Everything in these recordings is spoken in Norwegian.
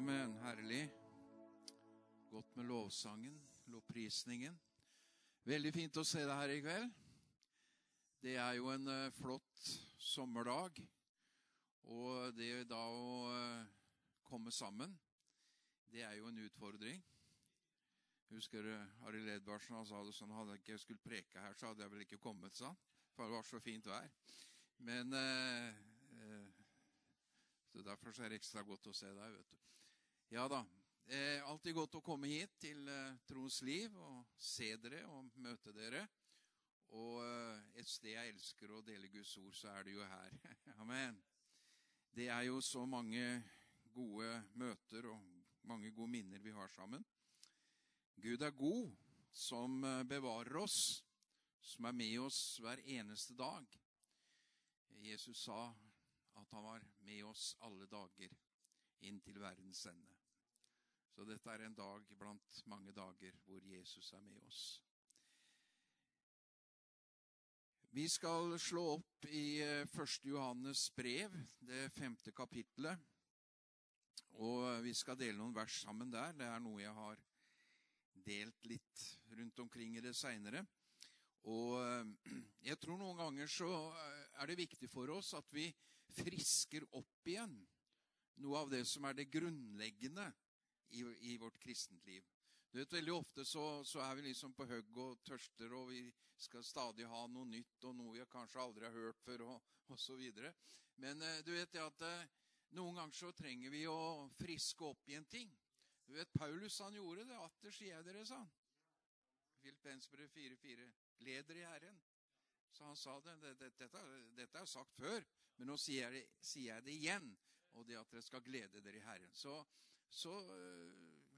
Amen. Herlig. Godt med lovsangen, lovprisningen. Veldig fint å se deg her i kveld. Det er jo en uh, flott sommerdag. Og det da å uh, komme sammen, det er jo en utfordring. Husker du Arild Edvardsen han sa det sånn hadde jeg ikke skulle preke her, så hadde jeg vel ikke kommet, sa han. For det var så fint vær. Men så Derfor så er det ekstra godt å se deg. vet du. Ja da. Eh, alltid godt å komme hit til eh, Troens Liv og se dere og møte dere. Og eh, et sted jeg elsker å dele Guds ord, så er det jo her. Amen. Det er jo så mange gode møter og mange gode minner vi har sammen. Gud er god, som eh, bevarer oss, som er med oss hver eneste dag. Jesus sa at han var med oss alle dager inn til verdens ende. Så dette er en dag blant mange dager hvor Jesus er med oss. Vi skal slå opp i 1. Eh, Johannes brev, det femte kapittelet. Og vi skal dele noen vers sammen der. Det er noe jeg har delt litt rundt omkring i det seinere. Og eh, jeg tror noen ganger så eh, er det viktig for oss at vi frisker opp igjen noe av det som er det grunnleggende i, i vårt kristent liv. Du vet, Veldig ofte så, så, er vi liksom på hugg og tørster, og vi skal stadig ha noe nytt og noe vi kanskje aldri har hørt før, og, og så videre. Men eh, du vet at eh, noen ganger så trenger vi å friske opp i en ting. Du vet, Paulus han gjorde det. Atter sier jeg dere, sa han. Filippensbrev 4,4. Leder i Herren. Så han sa det. Dette, dette, er sagt før, men nå sier jeg, det, sier jeg det igjen, og det at dere skal glede dere i Herren. Så, så øh,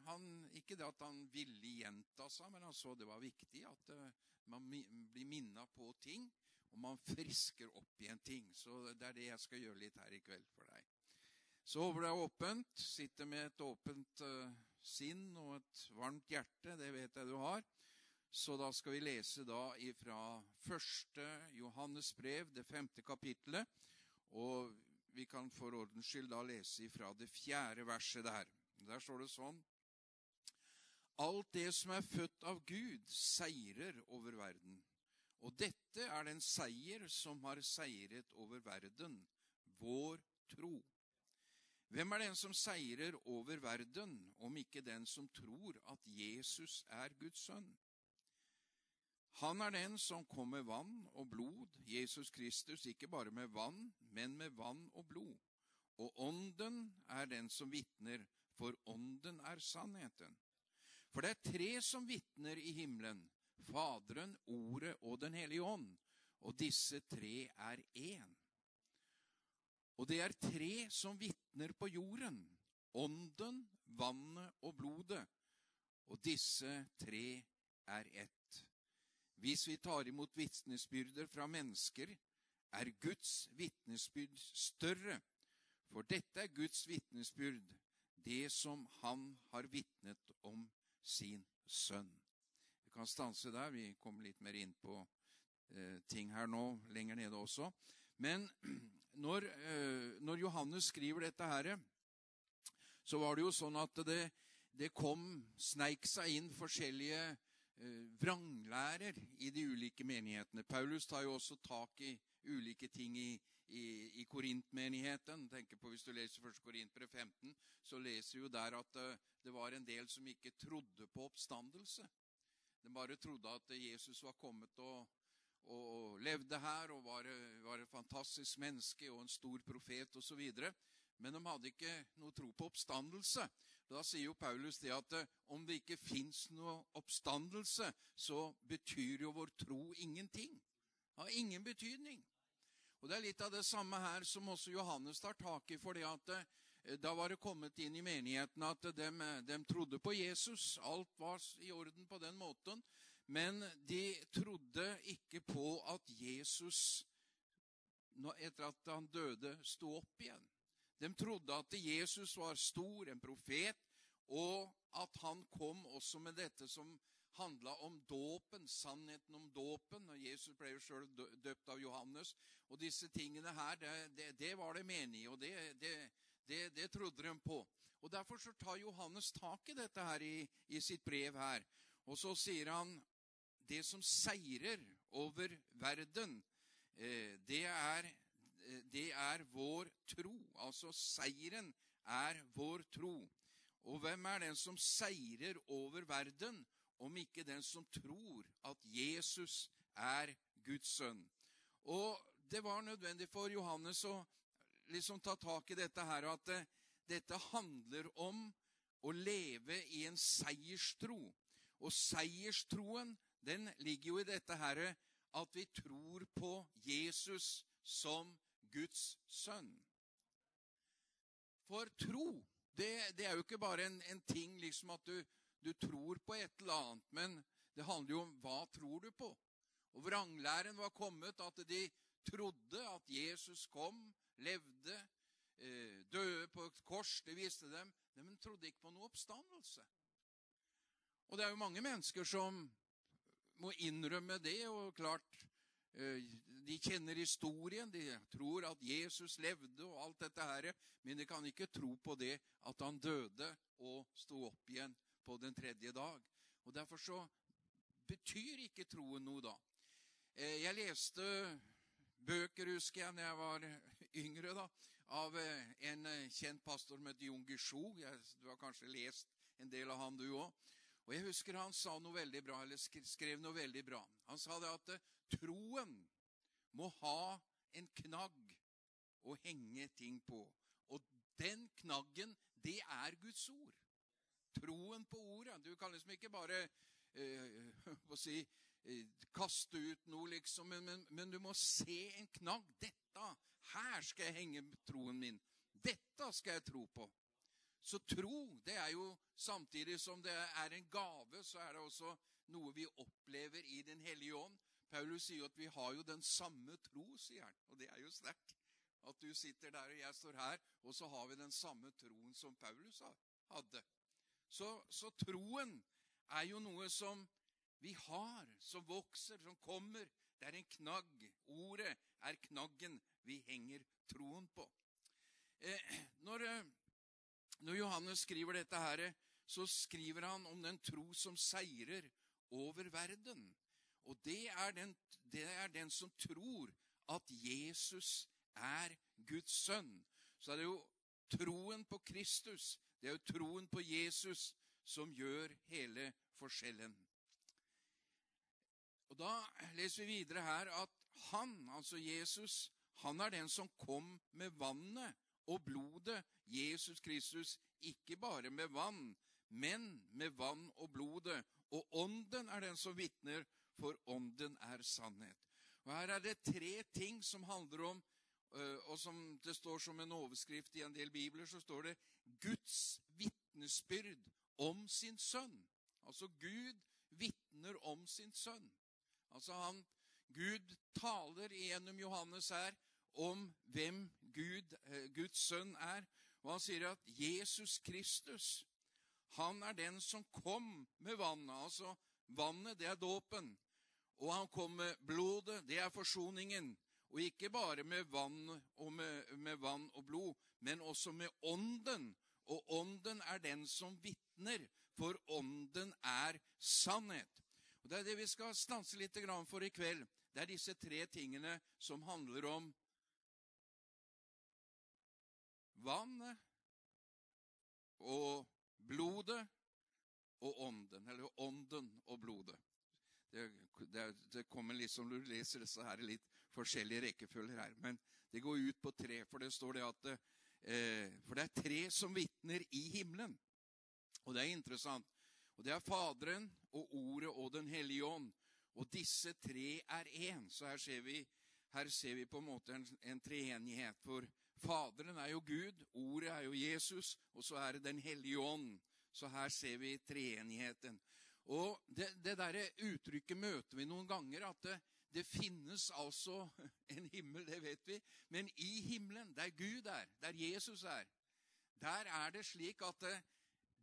han, Ikke det at han ville gjenta seg, men han så det var viktig at uh, man blir minna på ting, og man frisker opp igjen ting. Så det er det jeg skal gjøre litt her i kveld for deg. Så håper det er åpent. Sitter med et åpent uh, sinn og et varmt hjerte. Det vet jeg du har. Så da skal vi lese da ifra første Johannes brev, det femte kapittelet, og vi kan for ordens skyld da lese ifra det fjerde verset der. Der står det sånn Alt det som er født av Gud, seirer over verden. Og dette er den seier som har seiret over verden, vår tro. Hvem er den som seirer over verden, om ikke den som tror at Jesus er Guds sønn? Han er den som kom med vann og blod, Jesus Kristus, ikke bare med vann, men med vann og blod. Og Ånden er den som vitner, for Ånden er sannheten. For det er tre som vitner i himmelen, Faderen, Ordet og Den hellige ånd, og disse tre er én. Og det er tre som vitner på jorden, Ånden, vannet og blodet, og disse tre er ett. Hvis vi tar imot vitnesbyrder fra mennesker, er Guds vitnesbyrd større. For dette er Guds vitnesbyrd, det som han har vitnet om sin sønn. Vi kan stanse der. Vi kommer litt mer inn på eh, ting her nå, lenger nede også. Men når, eh, når Johannes skriver dette her, så var det jo sånn at det, det kom, sneik seg inn forskjellige Eh, vranglærer i de ulike menighetene. Paulus tar jo også tak i ulike ting i, i, i Korintmenigheten. Tenker på Hvis du leser 1. Korintbrev 15, så leser du der at eh, det var en del som ikke trodde på oppstandelse. De bare trodde at Jesus var kommet og, og levde her og var, var et fantastisk menneske og en stor profet osv. Men de hadde ikke noe tro på oppstandelse. Da sier jo Paulus det at eh, om det ikke fins noe oppstandelse, så betyr jo vår tro ingenting. Det har ingen betydning. Og Det er litt av det samme her som også Johannes tar tak i. fordi at eh, Da var det kommet inn i menigheten at de, de trodde på Jesus. Alt var i orden på den måten. Men de trodde ikke på at Jesus, etter at han døde, sto opp igjen. De trodde at Jesus var stor, en profet, og at han kom også med dette som handla om dåpen, sannheten om dåpen. og Jesus ble jo sjøl døpt av Johannes. Og disse tingene her, det, det, det var det menige, og det, det, trodde de på. Og Derfor så tar Johannes tak i dette her i, i sitt brev her. Og så sier han det som seirer over verden, eh, det er, det er vår tro. Altså seieren er vår tro. Og hvem er den som seirer over verden, om ikke den som tror at Jesus er Guds sønn? Og det var nødvendig for Johannes å liksom ta tak i dette her, at det, eh, dette handler om å leve i en seierstro. Og seierstroen, den ligger jo i dette her at vi tror på Jesus som Guds sønn. For tro, det, det er jo ikke bare en, en ting liksom at du, du, tror på et eller annet, men det handler jo om hva tror du på. Og vranglæren var kommet, at de trodde at Jesus kom, levde, eh, døde på et kors, det viste dem. Men de trodde ikke på noe oppstandelse. Og det er jo mange mennesker som må innrømme det, og klart Eh, de kjenner historien, de tror at Jesus levde og alt dette her, men de kan ikke tro på det at han døde og sto opp igjen på den tredje dag. Og Derfor så betyr ikke troen noe da. Eh, jeg leste bøker, husker jeg, da jeg var yngre, da, av eh, en kjent pastor som het Jon Guichou. Du har kanskje lest en del av han, du òg. Og jeg husker han sa noe veldig bra, eller skrev noe veldig bra. Han sa det at eh, troen må ha en knagg å henge ting på. Og den knaggen, det er Guds ord. Troen på ordet. Du kan liksom ikke bare eh, si, eh, kaste ut noe, liksom, men, men, men, du må se en knagg. Dette, her skal jeg henge troen min. Dette skal jeg tro på. Så tro, det er jo samtidig som det er en gave, så er det også noe vi opplever i Den hellige ånd. Paulus sier jo at vi har jo den samme tro, sier han. Og det er jo sterkt. At du sitter der og jeg står her, og så har vi den samme troen som Paulus hadde. Så, så troen er jo noe som vi har, som vokser, som kommer. Det er en knagg. Ordet er knaggen vi henger troen på. Eh, når eh, når Johannes skriver dette her, så skriver han om den tro som seirer over verden. Og det er den, det er den som tror at Jesus er Guds sønn. Så er det jo troen på Kristus, det er jo troen på Jesus, som gjør hele forskjellen. Og Da leser vi videre her at han, altså Jesus, han er den som kom med vannet og blodet Jesus Kristus, ikke bare med vann, men med vann og blodet. Og ånden er den som vitner, for ånden er sannhet. Og Her er det tre ting som handler om, og som det står som en overskrift i en del bibler, så står det Guds vitnesbyrd om sin sønn. Altså Gud vitner om sin sønn. Altså han, Gud taler gjennom Johannes her om hvem Gud, eh, Guds sønn er. Og han sier at Jesus Kristus, han er den som kom med vannet. Altså, vannet, det er dåpen. Og han kom med blodet, det er forsoningen. Og ikke bare med vann og, med, med vann og blod, men også med ånden. Og ånden er den som vitner, for ånden er sannhet. Og Det er det vi skal stanse litt for i kveld. Det er disse tre tingene som handler om vannet og blodet og ånden. Eller ånden og blodet. Det, det, det kommer liksom som du leser disse her litt forskjellige rekkefølger her. Men det går ut på tre, for det står det at eh, For det er tre som vitner i himmelen. Og det er interessant. Og det er Faderen og Ordet og Den hellige ånd. Og disse tre er én. Så her ser vi, her ser vi på en måte en, en treenighet. For Faderen er jo Gud, ordet er jo Jesus, og så er det Den hellige ånd. Så her ser vi treenigheten. Og det, det derre uttrykket møter vi noen ganger, at det, det, finnes altså en himmel, det vet vi, men i himmelen, der Gud er, der Jesus er, der er det slik at det,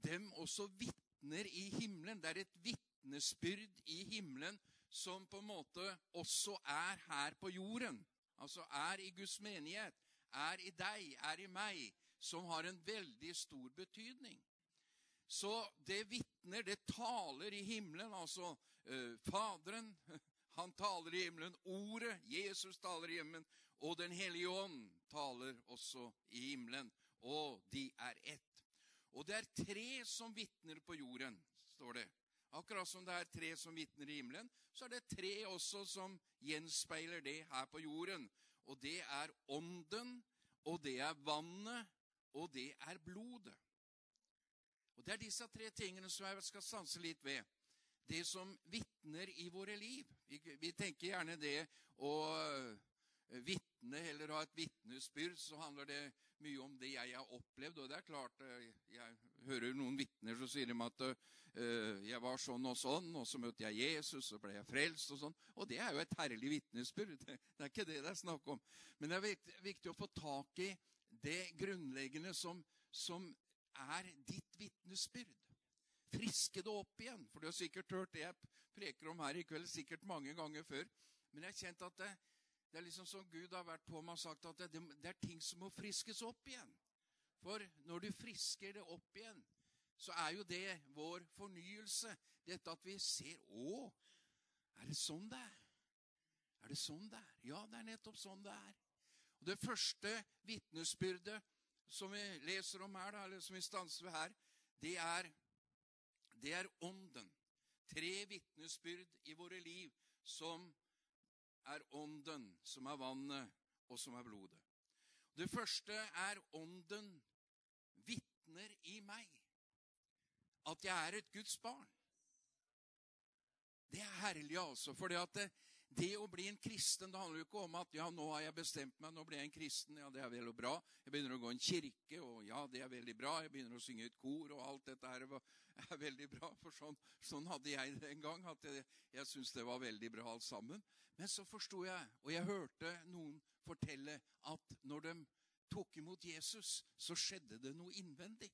dem også vitner i himmelen. Det er et vitnesbyrd i himmelen som på en måte også er her på jorden. Altså er i Guds menighet er i deg, er i meg, som har en veldig stor betydning. Så det vitner, det taler i himmelen, altså eh, Faderen, han taler i himmelen. Ordet, Jesus taler i himmelen. Og Den hellige ånd taler også i himmelen. Og de er ett. Og det er tre som vitner på jorden, står det. Akkurat som det er tre som vitner i himmelen, så er det tre også som gjenspeiler det her på jorden. Og det er ånden, og det er vannet, og det er blodet. Og Det er disse tre tingene som jeg skal stanse litt ved. Det som vitner i våre liv. Vi, tenker gjerne det å eh, vitne eller ha et vitnesbyrd, så handler det mye om det jeg har opplevd. Og det er klart, eh, jeg hører noen vitner som sier dem at uh, jeg var sånn og sånn, og så møtte jeg Jesus, og ble jeg frelst og sånn. Og det er jo et herlig vitnesbyrd. Det, er ikke det det er snakk om. Men det er viktig å få tak i det grunnleggende som, som er ditt vitnesbyrd. Friske det opp igjen. For du har sikkert hørt det jeg preker om her i kveld sikkert mange ganger før. Men jeg har kjent at det, det er liksom som Gud har vært på meg og sagt at det, det er ting som må friskes opp igjen. For når du frisker det opp igjen, så er jo det vår fornyelse. Dette at vi ser Å, er det sånn det er? Er det sånn det er? Ja, det er nettopp sånn det er. Og Det første vitnesbyrdet som vi leser om her, eller som vi stanser ved her, det er, det er ånden. Tre vitnesbyrd i våre liv som er ånden, som er vannet, og som er blodet. Det første er ånden vitner i meg. At jeg er et Guds barn. Det er herlig, altså. For det det å bli en kristen det handler jo ikke om at ja, nå har jeg bestemt meg, nå blir jeg en kristen. Ja, det er vel og bra. Jeg begynner å gå i en kirke, og ja, det er veldig bra. Jeg begynner å synge i et kor, og alt dette her er veldig bra. For sånn, sånn hadde jeg det en gang. at Jeg, jeg syntes det var veldig bra alt sammen. Men så forsto jeg, og jeg hørte noen fortelle, at når de tok imot Jesus, så skjedde det noe innvendig.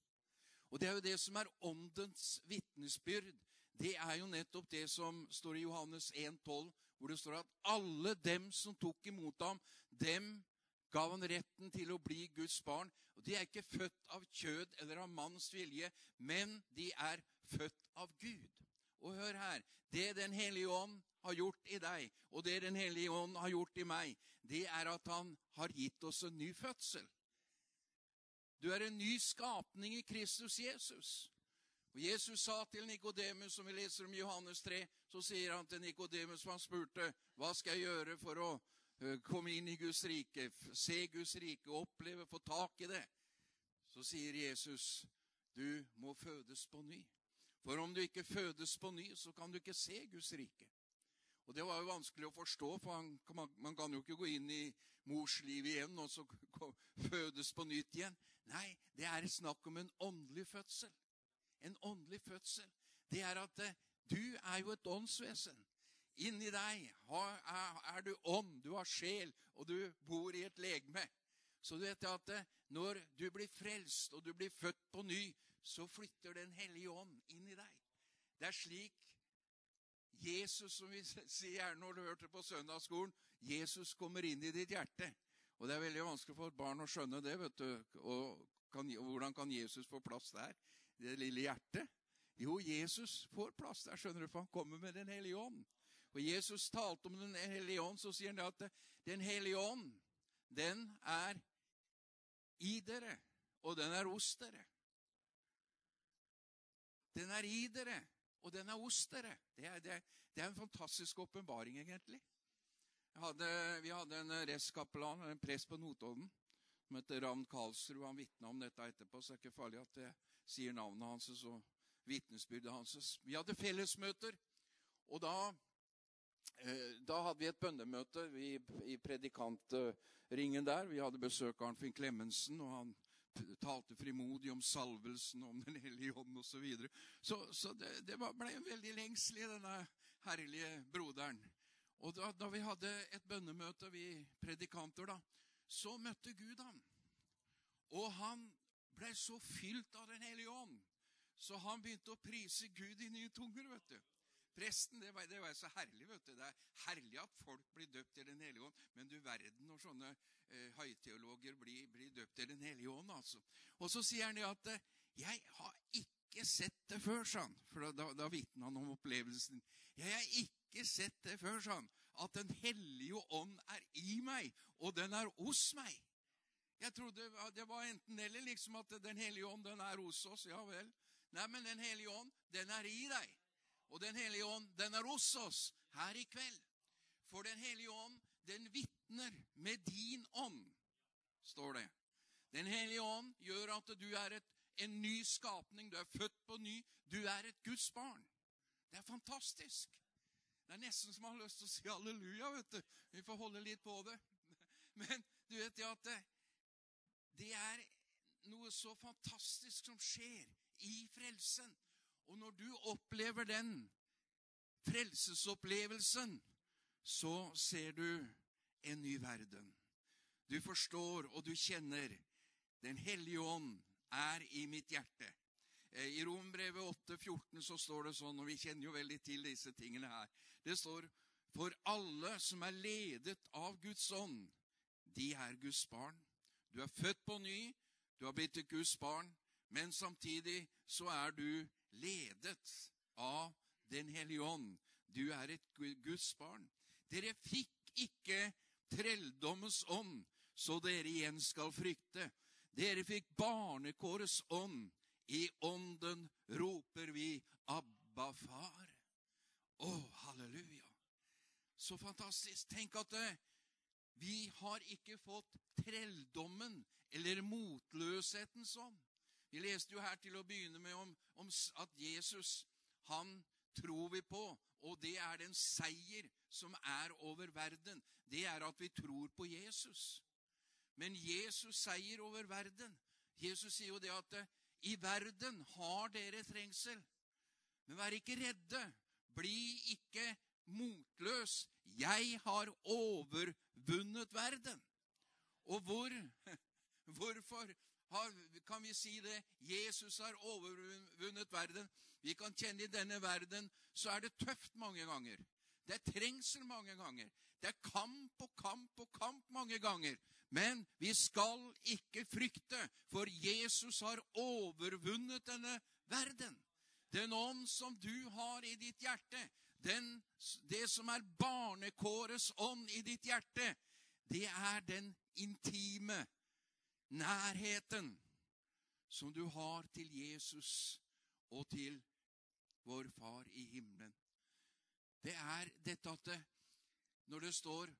Og det er jo det som er åndens vitnesbyrd. Det er jo nettopp det som står i Johannes 1,12 hvor det står at alle dem som tok imot ham, dem gav han retten til å bli Guds barn. Og De er ikke født av kjød eller av manns vilje, men de er født av Gud. Og hør her Det Den hellige ånd har gjort i deg, og det Den hellige ånd har gjort i meg, det er at han har gitt oss en ny fødsel. Du er en ny skapning i Kristus Jesus. Og Jesus sa til Nikodemus, som vi leser om i Johannes 3, så sier han til Nikodemus, som han spurte, hva skal jeg gjøre for å eh, komme inn i Guds rike, se Guds rike, oppleve, få tak i det? Så sier Jesus, du må fødes på ny. For om du ikke fødes på ny, så kan du ikke se Guds rike. Og Det var jo vanskelig å forstå, for man, man kan jo ikke gå inn i mors liv igjen og så fødes på nytt igjen. Nei, det er snakk om en åndelig fødsel en åndelig fødsel, det er at eh, du er jo et åndsvesen. Inni deg er du ånd, du har sjel, og du bor i et legeme. Så du vet at eh, når du blir frelst, og du blir født på ny, så flytter Den hellige ånd inn i deg. Det er slik Jesus, som vi sier når du hørte på søndagsskolen, Jesus kommer inn i ditt hjerte. Og det er veldig vanskelig for et barn å skjønne det. vet du. Og kan, hvordan kan Jesus få plass der? det lille hjertet? Jo, Jesus får plass der, skjønner du, for han kommer med Den hellige ånd. Og Jesus talte om Den hellige ånd, så sier han at Den hellige ånd, den er i dere, og den er hos dere. Den er i dere, og den er hos dere. Det er, det, det er en fantastisk åpenbaring, egentlig. Hadde, vi hadde en restkapellan, en prest på Notodden, som heter Ravn Karlsrud. Han vitna om dette etterpå, så det er ikke farlig at det sier navnet hans og vitnesbyrdet hans. Vi hadde fellesmøter, og da, eh, da hadde vi et bønnemøte i, i predikantringen der. Vi hadde besøk av Arnfinn Klemensen, og han talte frimodig om salvelsen, om Den hellige ånd osv. Så, videre. så Så det, det ble en veldig lengsel i denne herlige broderen. Og da, da, vi hadde et bønnemøte, vi predikanter, da, så møtte Gud ham. Og han ble så fylt av Den hellige ånd, så han begynte å prise Gud i nye tunger. vet du. Presten, det var, det var, så herlig. vet du. Det er herlig at folk blir døpt i Den hellige ånd, men du verden når sånne eh, høyteologer blir, blir, døpt i Den hellige ånd. altså. Og så sier han det at eh, 'Jeg har ikke sett det før', sa han. For da, da, vitner han om opplevelsen. 'Jeg har ikke sett det før', sa han. 'At Den hellige ånd er i meg, og den er hos meg'. Jeg trodde det var enten eller, liksom at Den hellige ånd den er hos oss. Ja vel. Nei, men Den hellige ånd, den er i deg. Og Den hellige ånd, den er hos oss her i kveld. For Den hellige ånd, den vitner med din ånd, står det. Den hellige ånd gjør at du er et, en ny skapning. Du er født på ny. Du er et Guds barn. Det er fantastisk. Det er nesten som man har lyst til å si halleluja. vet du. Vi får holde litt på det. Men du vet jo at det, det er noe så fantastisk som skjer i frelsen. Og når du opplever den frelsesopplevelsen, så ser du en ny verden. Du forstår og du kjenner Den hellige ånd er i mitt hjerte. Eh, I Rombrevet 8,14 så står det sånn, og vi kjenner jo veldig til disse tingene her. Det står For alle som er ledet av Guds ånd, de er Guds barn. Du er født på ny, du har blitt et Guds barn, men samtidig så er du ledet av Den hellige ånd. Du er et Guds barn. Dere fikk ikke trelldommens ånd, så dere igjen skal frykte. Dere fikk barnekårets ånd. I ånden roper vi Abba, far. Å, halleluja. Så fantastisk. Tenk at det, vi har ikke fått trelldommen eller motløshetens ånd. Vi leste jo her til å begynne med om, om at Jesus, han tror vi på, og det er den seier som er over verden. Det er at vi tror på Jesus. Men Jesus seier over verden. Jesus sier jo det at eh, i verden har dere trengsel. Men vær ikke redde. Bli ikke motløs. Jeg har overvunnet verden. Og hvor, hvorfor har, kan vi si det? Jesus har overvunnet verden. Vi kan kjenne i denne verden så er det tøft mange ganger. Det er trengsel mange ganger. Det er kamp og kamp og kamp mange ganger. Men vi skal ikke frykte, for Jesus har overvunnet denne verden. Den ånd som du har i ditt hjerte, den, det som er barnekårets ånd i ditt hjerte, det er den intime nærheten som du har til Jesus og til vår Far i himmelen. Det er dette at det, når det står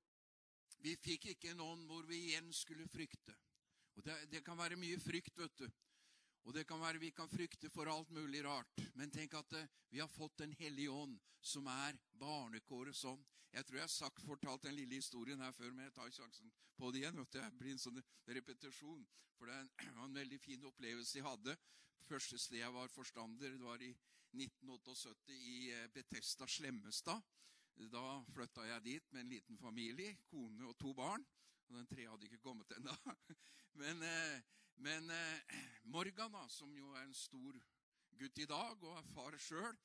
Vi fikk ikke en ånd hvor vi igjen skulle frykte. Og det, det kan være mye frykt, vet du. Og det kan være vi kan frykte for alt mulig rart. Men tenk at det, vi har fått Den hellige ånd, som er barnekårets ånd. Jeg tror jeg har sagt, fortalt den lille historien her før, men jeg tar sjansen på det igjen. Det blir en sånn repetisjon. For det var en veldig fin opplevelse jeg hadde. Første sted jeg var forstander, det var i 1978 i eh, Betesta Slemmestad. Da flytta jeg dit med en liten familie, kone og to barn. Og den tre hadde ikke kommet ennå. Men, eh, men eh, Morgan, da, som jo er en stor gutt i dag og er far sjøl,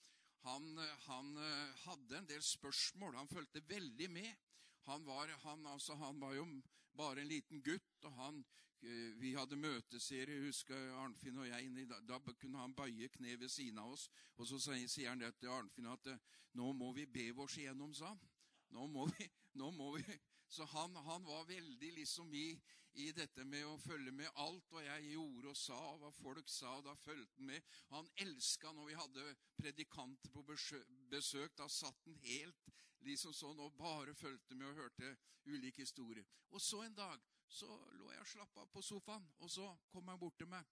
han, han, hadde en del spørsmål. Han fulgte veldig med. Han var, han, altså, han var, jo bare en liten gutt, og han Eh, vi hadde møteserie, husker Arnfinn og jeg. Da kunne han bøye kne ved siden av oss. Og så sier han det til Arnfinn at eh, nå må vi be oss igjennom, sa han. Nå må vi, nå må vi. Så han, han var veldig liksom i, i, dette med å følge med alt hva jeg gjorde og sa, og hva folk sa. og Da fulgte han med. Han elska når vi hadde predikanter på besøk. Da satt han helt liksom sånn og bare fulgte med og hørte ulike historier. Og så en dag så lå jeg og slappa av på sofaen, og så kom han bort til meg.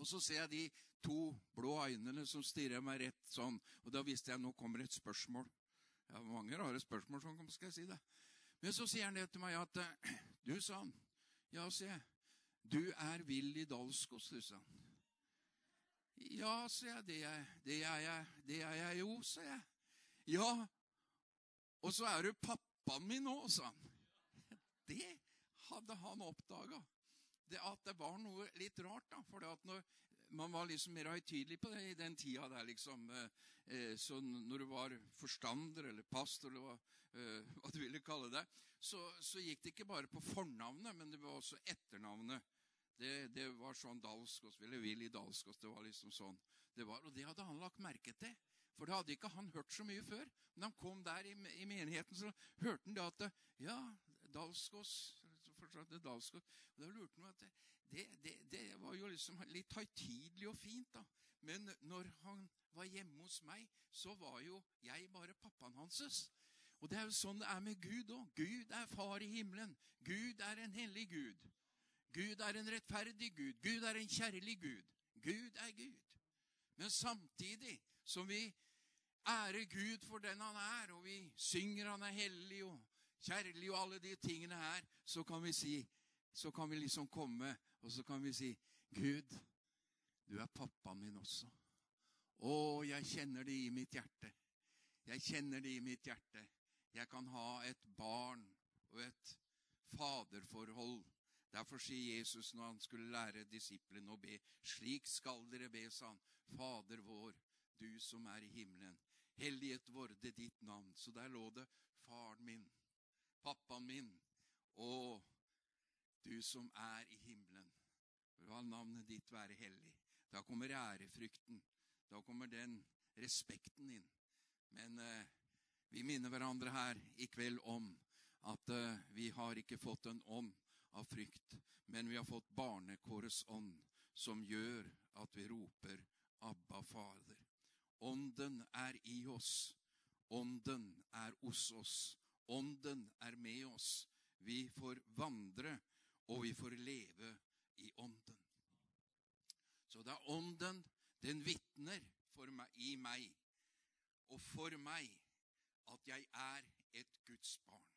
Og så ser jeg de to blå øynene som stirrer meg rett sånn. Og da visste jeg nå kommer et spørsmål. Ja, mange rare spørsmål, sånn skal jeg si det. Men så sier han det til meg at Du, sa han. Ja, jeg. Du er Willy Dalskos, du, sa han. Ja, sier jeg. Det er, det er jeg. Det er jeg jo, sa jeg. Ja. Og så er du pappaen min òg, sa han. Det hadde han oppdaga at det var noe litt rart. da, for når, Man var liksom mer høytidelig på det i den tida der, liksom. Eh, eh, så når du var forstander eller pastor, eller hva, eh, hva du ville kalle det, så, så, gikk det ikke bare på fornavnet, men det var også etternavnet Det, det var sånn Dalskås, eller Willy Dalskås. Det var liksom sånn. Det var, og det hadde han lagt merke til. For det hadde ikke han hørt så mye før. Men han kom der i, i menigheten, så hørte han da at Ja, Dalskås fortsatt Dalskås. Og da lurte han at det, det, det, var jo liksom litt høytidelig og fint, da. Men når han var hjemme hos meg, så var jo jeg bare pappaen hanses. Og det er jo sånn det er med Gud òg. Gud er far i himmelen. Gud er en hellig Gud. Gud er en rettferdig Gud. Gud er en kjærlig Gud. Gud er Gud. Men samtidig som vi ærer Gud for den han er, og vi synger han er hellig og kjærlig og alle de tingene her, så kan vi si Så kan vi liksom komme, og så kan vi si Gud, du er pappaen min også. Å, jeg kjenner det i mitt hjerte. Jeg kjenner det i mitt hjerte. Jeg kan ha et barn og et faderforhold Derfor sier Jesus når han skulle lære disiplene å be, slik skal dere be, sa han, Fader vår, du som er i himmelen. Helliget vorde ditt navn. Så der lå det faren min, pappaen min, og du som er i himmelen. La navnet ditt være hellig. Da kommer ærefrykten. Da kommer den respekten inn. Men eh, vi minner hverandre her i kveld om at eh, vi har ikke fått en ånd av frykt, men vi har fått barnekårets ånd, som gjør at vi roper Abba, Fader. Ånden er i oss. Ånden er hos oss. Ånden er med oss. Vi får vandre, og vi får leve i ånden. Så det er ånden, den vitner i meg og for meg at jeg er et Guds barn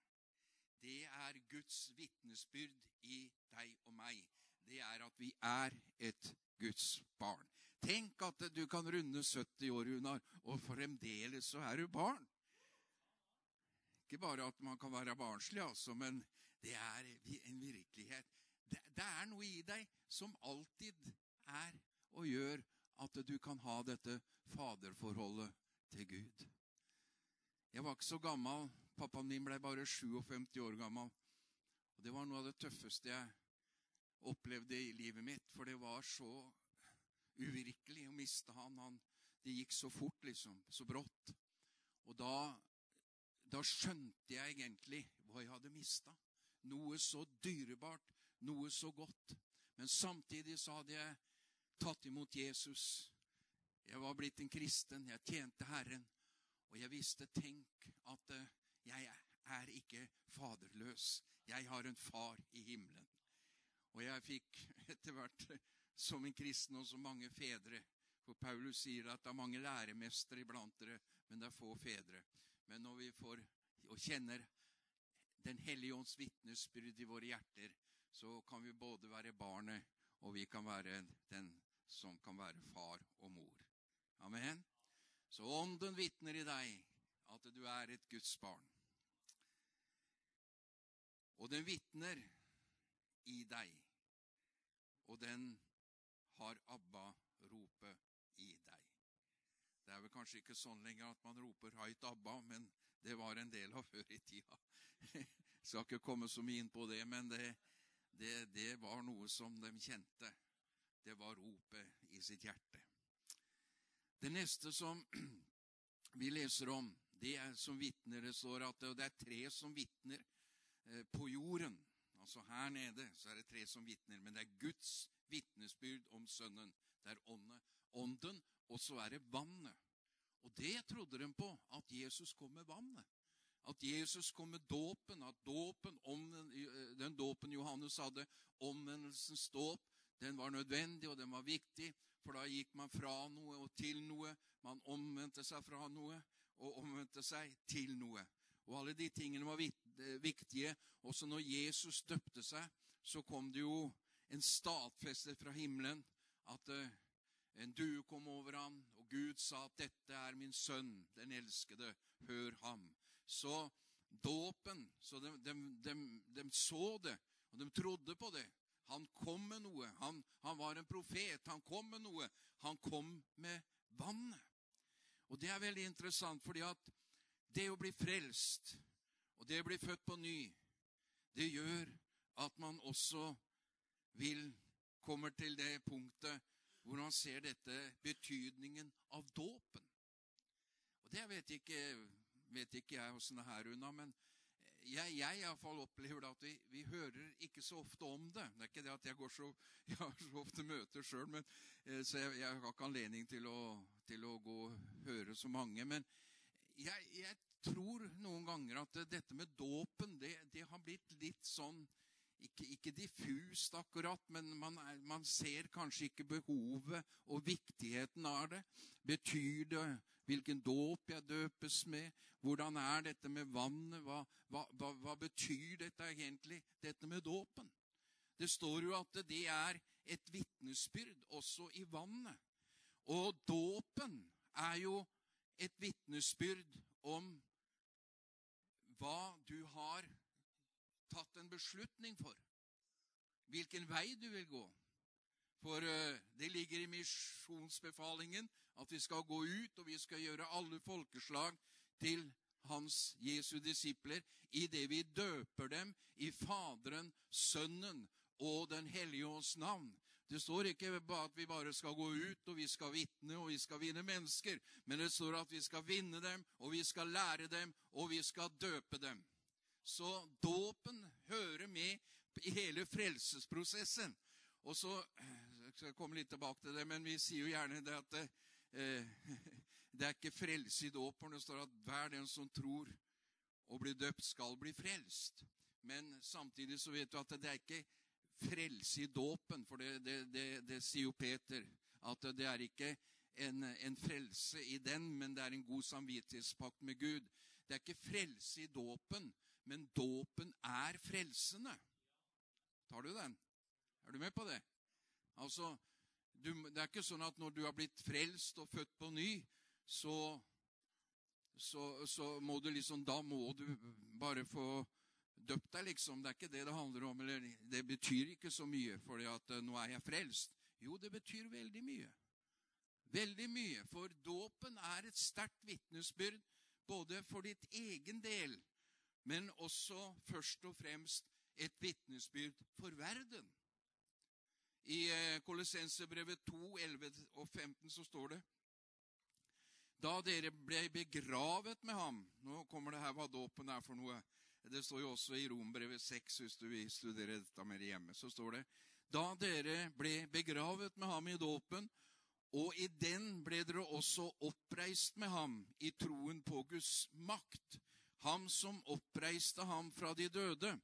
det er Guds vitnesbyrd i deg og meg. Det er at vi er et Guds barn. Tenk at du kan runde 70 år, Runar, og fremdeles så er du barn. Ikke bare at man kan være barnslig, altså, men det er en virkelighet. Det, er noe i deg som alltid er og gjør at du kan ha dette faderforholdet til Gud. Jeg var ikke så gammel Pappaen min ble bare 57 år gammel. Og Det var noe av det tøffeste jeg opplevde i livet mitt, for det var så uvirkelig å miste han. han det gikk så fort, liksom. Så brått. Og da, da skjønte jeg egentlig hva jeg hadde mista. Noe så dyrebart, noe så godt. Men samtidig så hadde jeg tatt imot Jesus. Jeg var blitt en kristen, jeg tjente Herren. Og jeg visste, tenk at uh, jeg er ikke faderløs. Jeg har en far i himmelen. Og jeg fikk etter hvert, som en kristen, også mange fedre. For Paulus sier at det er mange læremestere iblant dere, men det er få fedre. Men når vi får og kjenner Den hellige ånds vitnesbyrd i våre hjerter, så kan vi både være barnet, og vi kan være den som kan være far og mor. Amen. Så ånden vitner i deg at du er et Guds barn. Og den vitner i deg, og den har Abba-ropet i deg. Det er vel kanskje ikke sånn lenger at man roper høyt Abba, men det var en del av før i tida. Jeg Skal ikke komme så mye inn på det, men det, det, det var noe som de kjente. Det var ropet i sitt hjerte. Det neste som vi leser om, det er som vitner. Det står at det er tre som vitner Eh, på jorden. Altså her nede så er det tre som vitner, men det er Guds vitnesbyrd om Sønnen. Det er ånde, ånden, og så er det vannet. Og det trodde de på, at Jesus kom med vannet. At Jesus kom med dåpen, at dåpen, eh, den dåpen Johannes hadde, omvendelsens dåp, den var nødvendig, og den var viktig, for da gikk man fra noe og til noe. Man omvendte seg fra noe og omvendte seg til noe. Og alle de tingene var viktige. Også når Jesus døpte seg, så kom det jo en stadfester fra himmelen at eh, en due kom over ham, og Gud sa at 'dette er min sønn, den elskede, hør ham'. Så dåpen Så de, de, de, de, så det, og de trodde på det. Han kom med noe. Han, han var en profet. Han kom med noe. Han kom med vannet. Og det er veldig interessant, fordi at det å bli frelst og det å bli født på ny, det gjør at man også vil kommer til det punktet hvor han ser dette betydningen av dåpen. Og Det vet ikke, vet ikke jeg åssen det er unna, men jeg, jeg iallfall opplever at vi, vi, hører ikke så ofte om det. Det er ikke det at jeg går så, jeg har så ofte møter sjøl, eh, så jeg, jeg, har ikke anledning til å, til å gå og høre så mange. Men jeg, jeg, tror noen ganger at dette med dåpen, det, det har blitt litt sånn ikke, ikke diffust akkurat, men man, er, man, ser kanskje ikke behovet og viktigheten av det. Betyr det hvilken dåp jeg døpes med? Hvordan er dette med vannet? Hva, hva, hva, hva betyr dette egentlig, dette med dåpen? Det står jo at det er et vitnesbyrd også i vannet. Og dåpen er jo et vitnesbyrd om hva du har tatt en beslutning for. Hvilken vei du vil gå. For uh, det ligger i misjonsbefalingen at vi skal gå ut, og vi skal gjøre alle folkeslag til hans Jesu disipler idet vi døper dem i Faderen, Sønnen og Den hellige ås navn. Det står ikke at vi bare skal gå ut og vi skal vitne og vi skal vinne mennesker, men det står at vi skal vinne dem, og vi skal lære dem, og vi skal døpe dem. Så dåpen hører med i hele frelsesprosessen. Og så jeg skal komme litt tilbake til det, men vi sier jo gjerne det at eh, det er ikke frelse i dåpen. Det står at hver den som tror og blir døpt, skal bli frelst. Men samtidig så vet du at det er ikke frelse i dåpen, for det, det, det, det sier jo Peter. At det er ikke en, en, frelse i den, men det er en god samvittighetspakt med Gud. Det er ikke frelse i dåpen, men dåpen er frelsende. Tar du den? Er du med på det? Altså, du, Det er ikke sånn at når du har blitt frelst og født på ny, så, så, så må du liksom Da må du bare få døpt deg, liksom. Det er ikke det det handler om. eller Det betyr ikke så mye, for uh, nå er jeg frelst. Jo, det betyr veldig mye. Veldig mye. For dåpen er et sterkt vitnesbyrd både for ditt egen del men også først og fremst et vitnesbyrd for verden. I eh, Kolossensebrevet 2, 11 og 15 så står det Da dere ble begravet med ham Nå kommer det her hva dåpen er for noe. Det står jo også i Rombrevet 6, hvis du vil studere dette mer hjemme. Så står det Da dere ble begravet med ham i dåpen, og i den ble dere også oppreist med ham i troen på Guds makt ham som oppreiste ham fra de døde.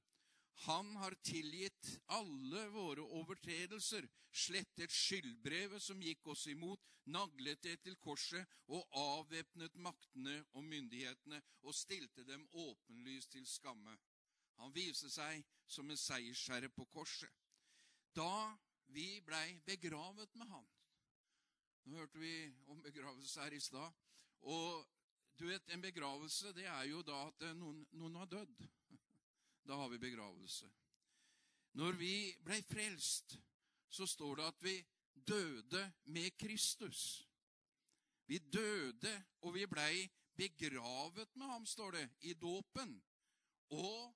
Han har tilgitt alle våre overtredelser, slettet skyldbrevet som gikk oss imot, naglet det til korset og avvæpnet maktene og myndighetene og stilte dem åpenlyst til skamme. Han viste seg som en seiersherre på korset. Da vi blei begravet med han Nå hørte vi om begravelse her i stad. Og du vet, En begravelse det er jo da at noen, noen har dødd. Da har vi begravelse. Når vi ble frelst, så står det at vi døde med Kristus. Vi døde, og vi blei begravet med ham, står det, i dåpen. Og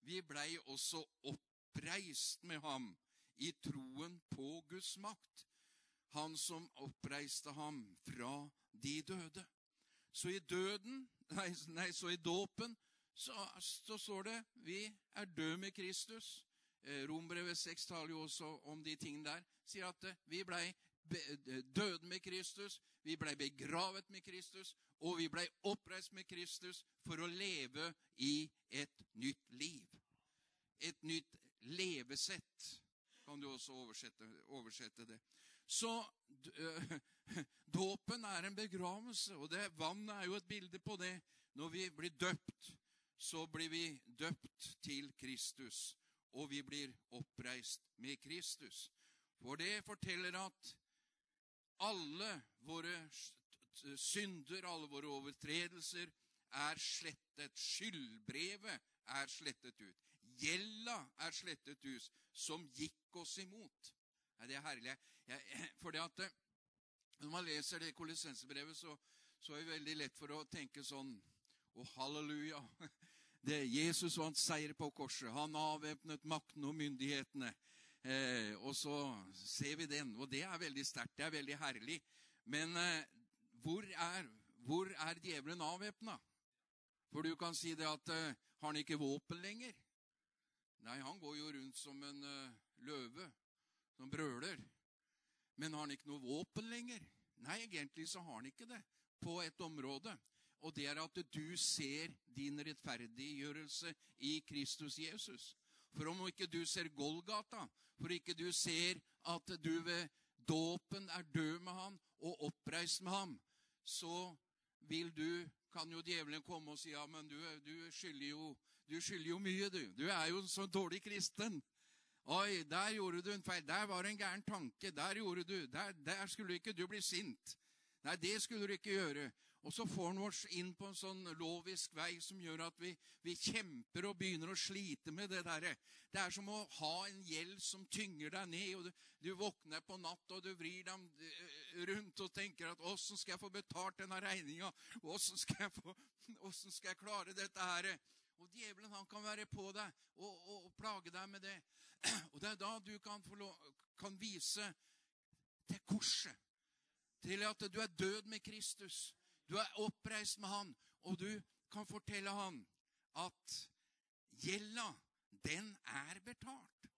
vi blei også oppreist med ham i troen på Guds makt. Han som oppreiste ham fra de døde. Så i døden, nei, nei så i dåpen, så, så står det vi er døde med Kristus. Eh, Rombrevet 6 taler jo også om de tingene der. Sier at eh, vi blei døde med Kristus, vi blei begravet med Kristus, og vi blei oppreist med Kristus for å leve i et nytt liv. Et nytt levesett, kan du også oversette, oversette det. Så dåpen er en begravelse, og det, vannet er jo et bilde på det. Når vi blir døpt, så blir vi døpt til Kristus, og vi blir oppreist med Kristus. For det forteller at alle våre synder, alle våre overtredelser, er slettet. Skyldbrevet er slettet ut. Gjelda er slettet ut, som gikk oss imot. Det er herlig. For det at eh, når man leser det kolossensebrevet, så, så, er det veldig lett for å tenke sånn Å, halleluja. Det Jesus vant seier på korset. Han avvæpnet makten og myndighetene. Eh, og så ser vi den, og det er veldig sterkt. Det er veldig herlig. Men eh, hvor, er, hvor er djevelen avvæpna? For du kan si det at eh, har han ikke våpen lenger? Nei, han går jo rundt som en uh, løve som brøler. Men har han ikke noe våpen lenger? Nei, egentlig så har han ikke det på et område. Og det er at du ser din rettferdiggjørelse i Kristus Jesus. For om ikke du ser Golgata, for ikke du ser at du ved dåpen er død med han og oppreist med ham, så vil du, kan jo djevelen komme og si ja, men du, du, skylder, jo, jo mye, du. Du er jo en så dårlig kristen. Oi, der gjorde du en feil. Der var det en gæren tanke. Der gjorde du. Der, der skulle ikke du bli sint. Nei, det skulle du ikke gjøre. Og så får han oss inn på en sånn lovisk vei som gjør at vi, vi, kjemper og begynner å slite med det derre. Det er som å ha en gjeld som tynger deg ned, og du, du våkner på natt og du vrir deg eh, rundt og tenker at 'Åssen skal jeg få betalt denne regninga?' 'Åssen skal, skal, jeg klare dette her?' Og djevelen han kan være på deg og, og, og, plage deg med det. Og det er da du kan, lov, kan vise til korset, til at du er død med Kristus. Du er oppreist med han, og du kan fortelle han at gjelda, den er betalt.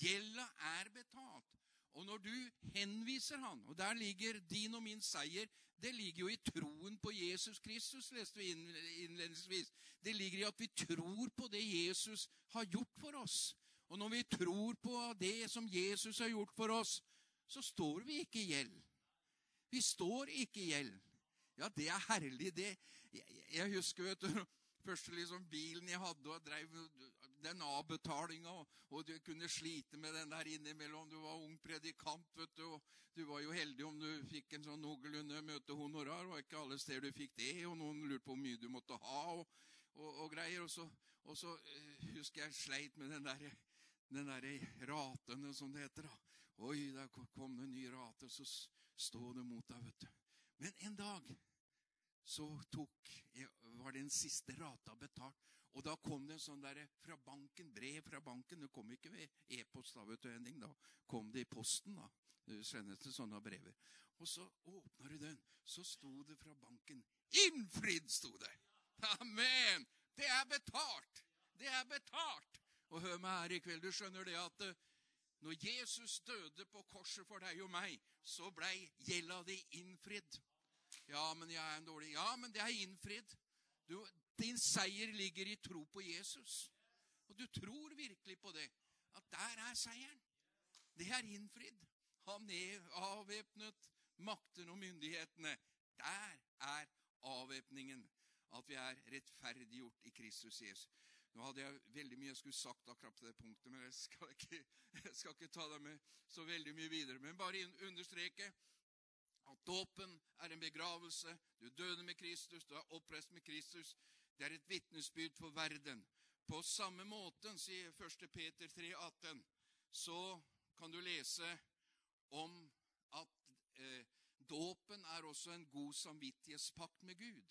Gjelda er betalt. Og når du henviser han, og der ligger din og min seier, det ligger jo i troen på Jesus Kristus, leste vi innledningsvis. Det ligger i at vi tror på det Jesus har gjort for oss. Og når vi tror på det som Jesus har gjort for oss, så står vi ikke i gjeld. Vi står ikke i gjeld. Ja, det er herlig, det. Jeg, jeg husker, vet du første liksom bilen jeg hadde, og drev den avbetalinga, og, og, du kunne slite med den der innimellom. Du var ung predikant, vet du, og du var jo heldig om du fikk en sånn noenlunde møtehonorar. Var ikke alle steder du fikk det, og noen lurte på hvor mye du måtte ha, og, og greier. Og så, og så uh, husker jeg sleit med den der, den der ratene, som det heter. da. Oi, der kom det en ny rate, og så stå det mot deg, vet du. Men en dag så tok, var den siste rata betalt. Og da kom det en sånn der fra banken, brev fra banken. Det kom ikke ved e-post, da, vet du, Henning. Da kom det i posten, da. Sendes det sånne brever. Og så åpna du den, så sto det fra banken 'Innfridd', sto det. Amen! Det er betalt! Det er betalt! Og hør meg her i kveld, du skjønner det at eh, når Jesus døde på korset for deg og meg, så blei gjelda di innfridd. Ja, men jeg er en dårlig Ja, men det er innfridd. Du, din seier ligger i tro på Jesus. Og du tror virkelig på det. At der er seieren. Det er innfridd. Han er avvæpnet maktene og myndighetene. Der er avvæpningen. At vi er rettferdiggjort i Kristus Jesus. Nå hadde jeg veldig mye jeg skulle sagt akkurat på det punktet, men jeg skal ikke, jeg skal ikke ta deg med så veldig mye videre. Men bare understreke at dåpen er en begravelse. Du døde med Kristus, du er oppreist med Kristus. Det er et vitnesbyrd for verden. På samme måte, sier 1. Peter 3, 18, så kan du lese om at eh, dåpen er også en god samvittighetspakt med Gud.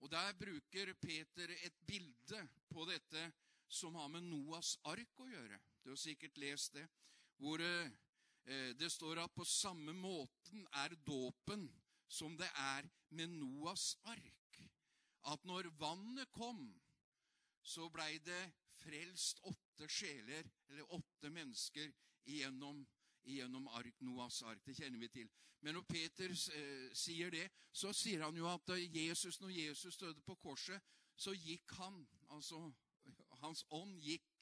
Og Der bruker Peter et bilde på dette som har med Noas ark å gjøre. Du har sikkert lest det. Hvor Eh, det står at på samme måten er dåpen som det er med Noas ark. At når vannet kom, så blei det frelst åtte sjeler, eller åtte mennesker, igjennom, igjennom ark, Noas ark. Det kjenner vi til. Men når Peter eh, sier det, så sier han jo at Jesus, når Jesus døde på korset, så gikk han, altså hans ånd gikk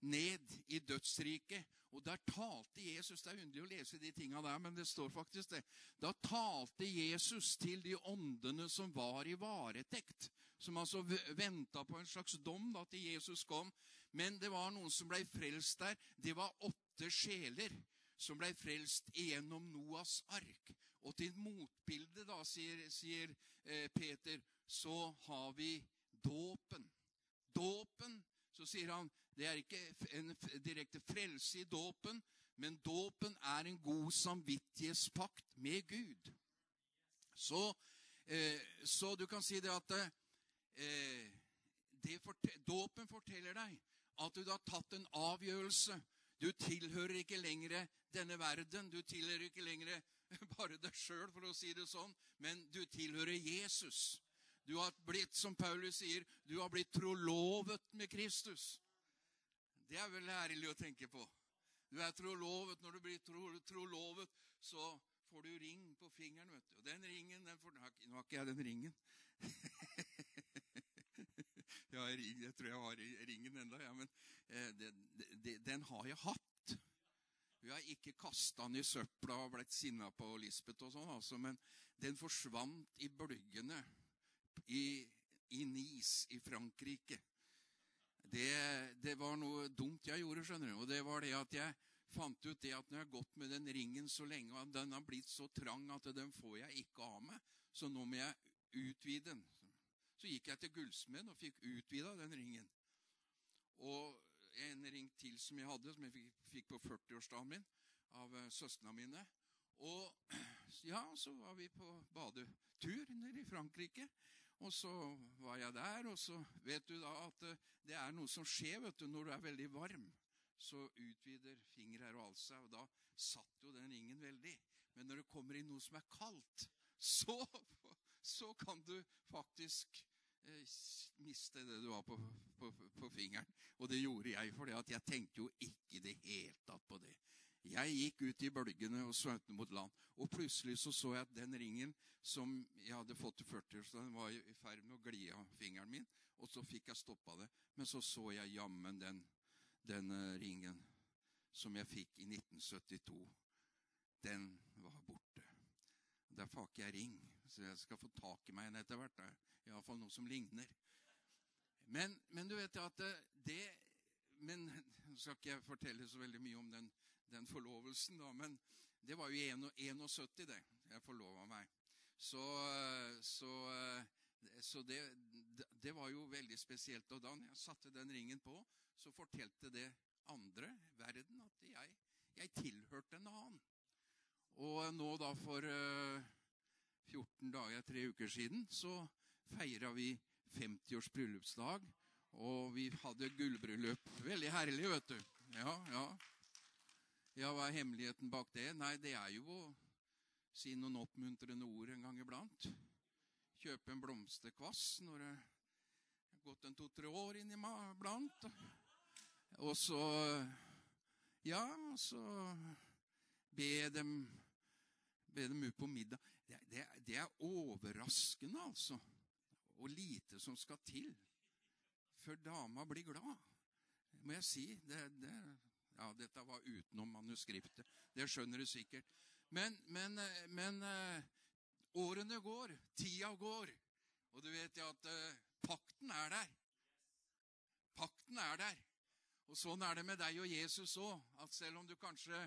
ned i dødsriket. Og der talte Jesus Det er underlig å lese de tinga der, men det står faktisk det. Da talte Jesus til de åndene som var i varetekt. Som altså venta på en slags dom da til Jesus kom. Men det var noen som ble frelst der. Det var åtte sjeler som ble frelst igjennom Noas ark. Og til motbildet, da, sier, sier eh, Peter, så har vi dåpen. Dåpen, så sier han, det er ikke en direkte frelse i dåpen, men dåpen er en god samvittighetspakt med Gud. Så, eh, så du kan si det at eh, det fortel, Dåpen forteller deg at du har tatt en avgjørelse. Du tilhører ikke lenger denne verden. Du tilhører ikke lenger bare deg sjøl, for å si det sånn, men du tilhører Jesus. Du har blitt, som Paulus sier, du har blitt trolovet med Kristus. Det er vel ærlig å tenke på. Du er trolovet. Når du blir tro, trolovet, så får du ring på fingeren. vet du. Og den ringen den får, Nå har ikke jeg den ringen. ja, jeg tror jeg har ringen enda, ja, men eh, den, den har jeg hatt. Vi har ikke kasta den i søpla og blitt sinna på Lisbeth og sånn, altså, men den forsvant i bølgene i, i Nice i Frankrike. Det, det, var noe dumt jeg gjorde, skjønner du. Og det var det at jeg fant ut det at når jeg har gått med den ringen så lenge, og den har blitt så trang at den får jeg ikke av meg, så nå må jeg utvide den. Så gikk jeg til gullsmeden og fikk utvida den ringen. Og en ring til som jeg hadde, som jeg fikk på 40-årsdagen min av uh, søstrene mine. Og ja, så var vi på badetur nede i Frankrike. Og så var jeg der, og så vet du da at uh, det er noe som skjer vet du, når du er veldig varm. Så utvider fingre og alt seg, og da satt jo den ringen veldig. Men når det kommer inn noe som er kaldt, så, så kan du faktisk Eh, miste det du har på, på, på, fingeren. Og det gjorde jeg, for jeg tenkte jo ikke i det hele tatt på det. Jeg gikk ut i bølgene og svømte mot land. Og plutselig så, så jeg at den ringen som jeg hadde fått til 40-årsdagen, var i ferd med å gli av fingeren min. Og så fikk jeg stoppa det. Men så så jeg jammen den, den uh, ringen som jeg fikk i 1972. Den var borte. Derfor har ikke jeg ring, så jeg skal få tak i meg en etter hvert. Iallfall noe som ligner. Men, men, du vet at det Men nå skal ikke jeg fortelle så veldig mye om den, den forlovelsen, da, men det var jo 71, det. Jeg forlova meg. Så, så, så det, det, var jo veldig spesielt. Og da jeg satte den ringen på, så fortalte det andre verden at jeg, jeg tilhørte en annen. Og nå da for 14 dager, tre uker siden, så feira vi 50-års bryllupsdag. Og vi hadde gullbryllup. Veldig herlig, vet du. Ja, ja. Ja, Hva er hemmeligheten bak det? Nei, det er jo å si noen oppmuntrende ord en gang iblant. Kjøpe en blomsterkvass når det har gått en to-tre år inniblant. Og så Ja, så be dem, be dem ut på middag. Det, det, det er overraskende, altså og lite som skal til før dama blir glad. Det Må jeg si. Det, det, ja, dette var utenom manuskriptet. Det skjønner du sikkert. Men, men, men uh, årene går. Tida går. Og du vet jo at uh, pakten er der. Pakten er der. Og sånn er det med deg og Jesus òg. At selv om du kanskje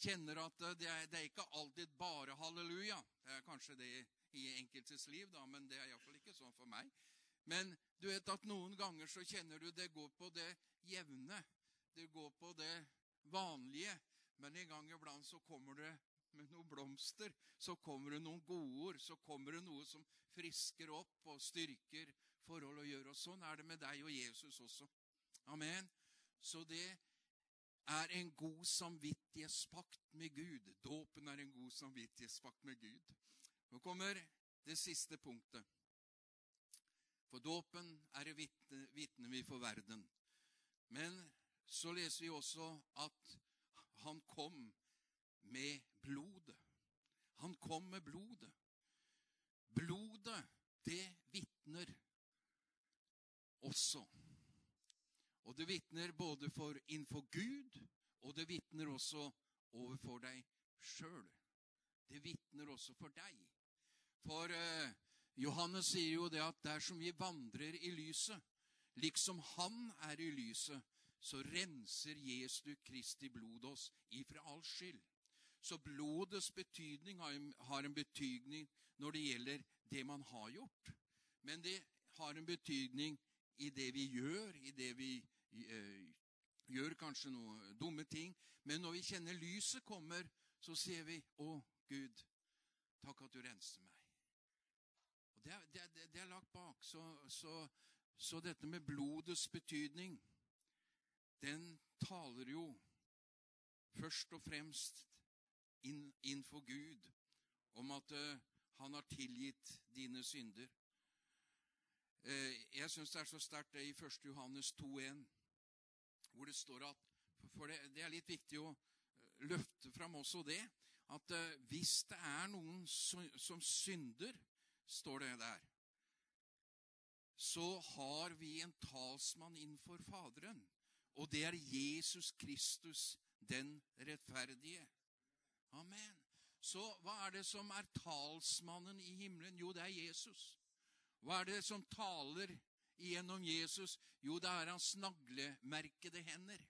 kjenner at det er, det er ikke alltid bare halleluja Det er kanskje det i enkeltes liv, da, men det er iallfall ikke sånn for meg. Men du vet at noen ganger så kjenner du det går på det jevne. Det går på det vanlige. Men en gang iblant så kommer det med noen blomster. Så kommer det noen godord. Så kommer det noe som frisker opp og styrker forhold å gjøre. Og sånn er det med deg og Jesus også. Amen. Så det er en god samvittighetspakt med Gud. Dåpen er en god samvittighetspakt med Gud. Nå kommer det siste punktet. For dåpen er det vitne vi for verden. Men så leser vi også at han kom med blodet. Han kom med blodet. Blodet, det vitner også. Og det vitner både for innenfor Gud, og det vitner også overfor deg sjøl. Det vitner også for deg. For eh, Johannes sier jo det at dersom vi vandrer i lyset, liksom Han er i lyset, så renser Jesu Kristi blod oss ifra all skyld. Så blodets betydning har en betydning når det gjelder det man har gjort. Men det har en betydning i det vi gjør, i det vi eh, gjør kanskje noen dumme ting. Men når vi kjenner lyset kommer, så sier vi, 'Å, Gud, takk at du renser meg'. Det er, det, er, det er, lagt bak. Så, så, så, dette med blodets betydning, den taler jo først og fremst inn, innfor Gud om at uh, han har tilgitt dine synder. Uh, jeg syns det er så sterkt det i 1. Johannes 2,1, hvor det står at For det, det, er litt viktig å løfte fram også det, at uh, hvis det er noen som, som synder, står det der, så har vi en talsmann innenfor Faderen. Og det er Jesus Kristus, den rettferdige. Amen. Så hva er det som er talsmannen i himmelen? Jo, det er Jesus. Hva er det som taler gjennom Jesus? Jo, det er hans naglemerkede hender.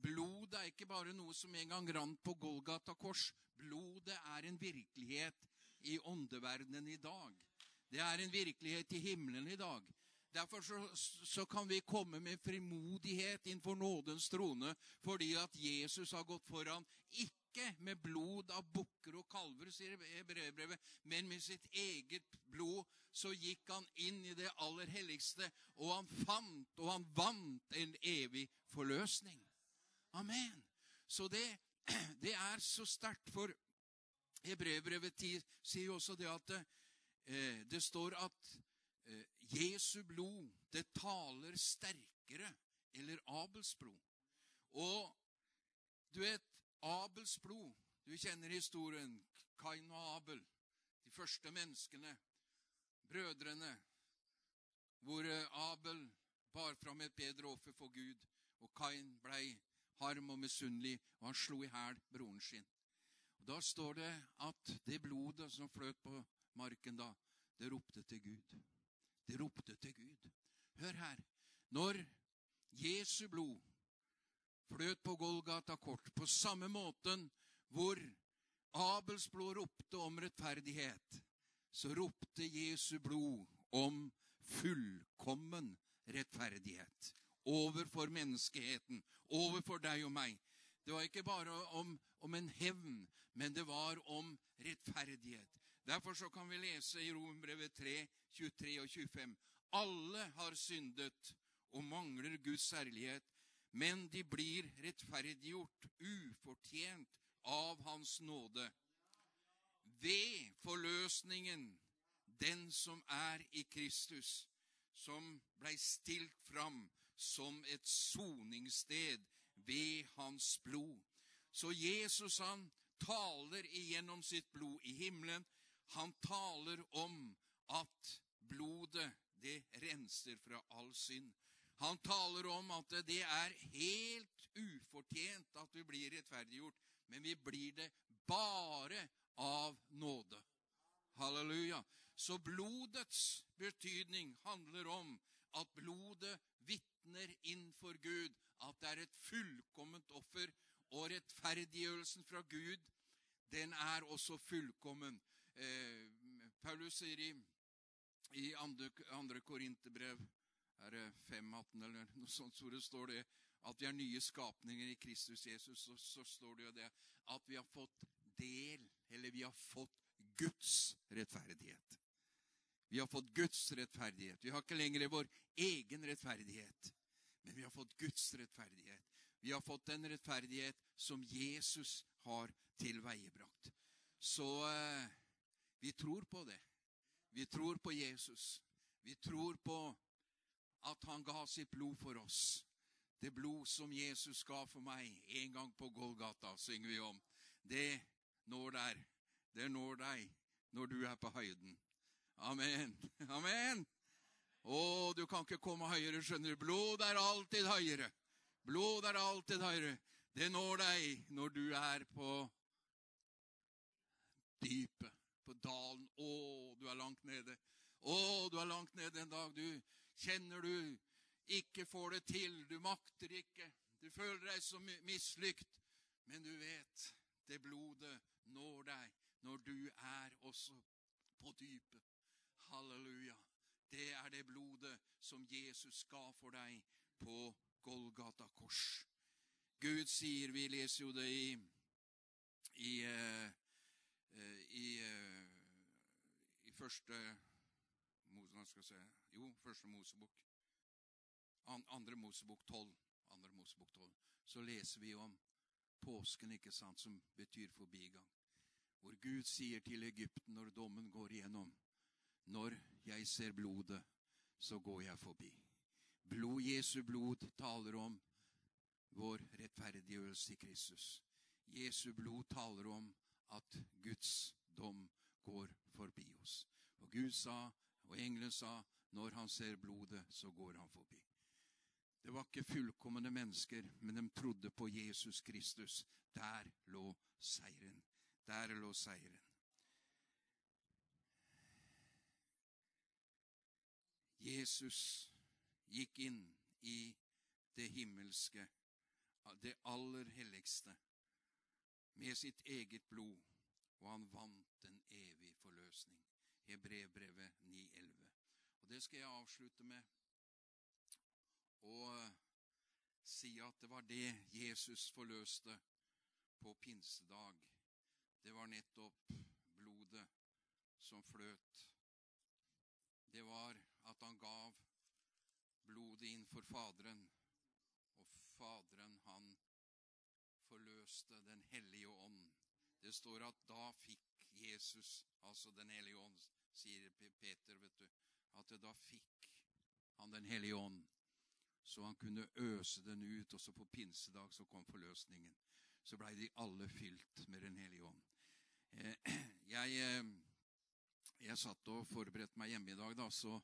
Blodet er ikke bare noe som en gang rant på Golgata kors. Blodet er en virkelighet i åndeverdenen i dag. Det er en virkelighet i himmelen i dag. Derfor så, så, kan vi komme med frimodighet innenfor nådens trone fordi at Jesus har gått foran. Ikke med blod av bukker og kalver, sier brevbrevet, men med sitt eget blod så gikk han inn i det aller helligste, og han fant og han vant en evig forløsning. Amen. Så det, det er så sterkt, for Hebrevbrevet 10 sier jo også det at eh, det står at Eh, Jesu blod, det taler sterkere eller Abels blod. Og du vet, Abels blod Du kjenner historien. Kain og Abel, de første menneskene, brødrene, hvor eh, Abel bar fram et bedre offer for Gud, og Kain blei harm og misunnelig, og han slo i hæl broren sin. Og Da står det at det blodet som fløt på marken da, det ropte til Gud. Det ropte til Gud. Hør her. Når Jesu blod fløt på Golgata kort, på samme måten hvor Abels blod ropte om rettferdighet, så ropte Jesu blod om fullkommen rettferdighet overfor menneskeheten, overfor deg og meg. Det var ikke bare om, om en hevn, men det var om rettferdighet. Derfor så kan vi lese i Rombrevet 3, 23 og 25. Alle har syndet og mangler Guds særlighet, men de blir rettferdiggjort ufortjent av Hans nåde. Ved forløsningen, den som er i Kristus, som blei stilt fram som et soningssted ved Hans blod. Så Jesus han taler igjennom sitt blod i himmelen han taler om at blodet, det renser fra all synd. Han taler om at det er helt ufortjent at vi blir rettferdiggjort, men vi blir det bare av nåde. Halleluja. Så blodets betydning handler om at blodet vitner innenfor Gud at det er et fullkomment offer, og rettferdiggjørelsen fra Gud, den er også fullkommen. Eh, Paulus sier i, i andre, andre Korinterbrev er det 5.18 eller noe sånt, hvor det står det at vi er nye skapninger i Kristus Jesus, så, så står det jo det at vi har fått del, eller vi har fått Guds rettferdighet. Vi har fått Guds rettferdighet. Vi har ikke lenger vår egen rettferdighet, men vi har fått Guds rettferdighet. Vi har fått den rettferdighet som Jesus har tilveiebrakt. Så eh, vi tror på det. Vi tror på Jesus. Vi tror på at han ga sitt blod for oss. Det blod som Jesus ga for meg en gang på Golgata, synger vi om. Det når der. Det når deg når du er på høyden. Amen. Amen. Å, du kan ikke komme høyere, skjønner du. Blod er alltid høyere. Blod er alltid høyere. Det når deg når du er på dypet på dalen. Å, du er langt nede. Å, du er langt nede en dag. Du kjenner du ikke får det til. Du makter ikke. Du føler deg som mislykt. Men du vet, det blodet når deg når du er også på dypet. Halleluja. Det er det blodet som Jesus ga for deg på Golgata kors. Gud sier, vi leser jo det i, i, uh, i i første hva skal jeg si, Jo, første Mosebok. Andre Mosebok 12. Andre Mosebok 12. Så leser vi om påsken, ikke sant, som betyr forbigang. Hvor Gud sier til Egypten når dommen går igjennom, når jeg ser blodet, så går jeg forbi. Blod, Jesu blod taler om vår rettferdiggjørelse i Kristus. Jesu blod taler om at Guds dom går forbi oss. Og Gud sa, og engelen sa, når han ser blodet, så går han forbi. Det var ikke fullkomne mennesker, men de trodde på Jesus Kristus. Der lå seieren. Der lå seieren. Jesus gikk inn i det himmelske, det aller helligste, med sitt eget blod, og han vant en evig forløsning. Hebrevbrevet 9,11. Og det skal jeg avslutte med og si at det var det Jesus forløste på pinsedag. Det var nettopp blodet som fløt. Det var at han gav blodet inn for Faderen, og Faderen, han forløste Den hellige ånd. Det står at da fikk Jesus, altså Den hellige ånd, sier Peter, vet du, at da fikk han Den hellige ånd så han kunne øse den ut. Også på pinsedag så kom forløsningen. Så blei de alle fylt med Den hellige ånd. Eh, jeg, eh, jeg satt og forberedte meg hjemme i dag, da, så,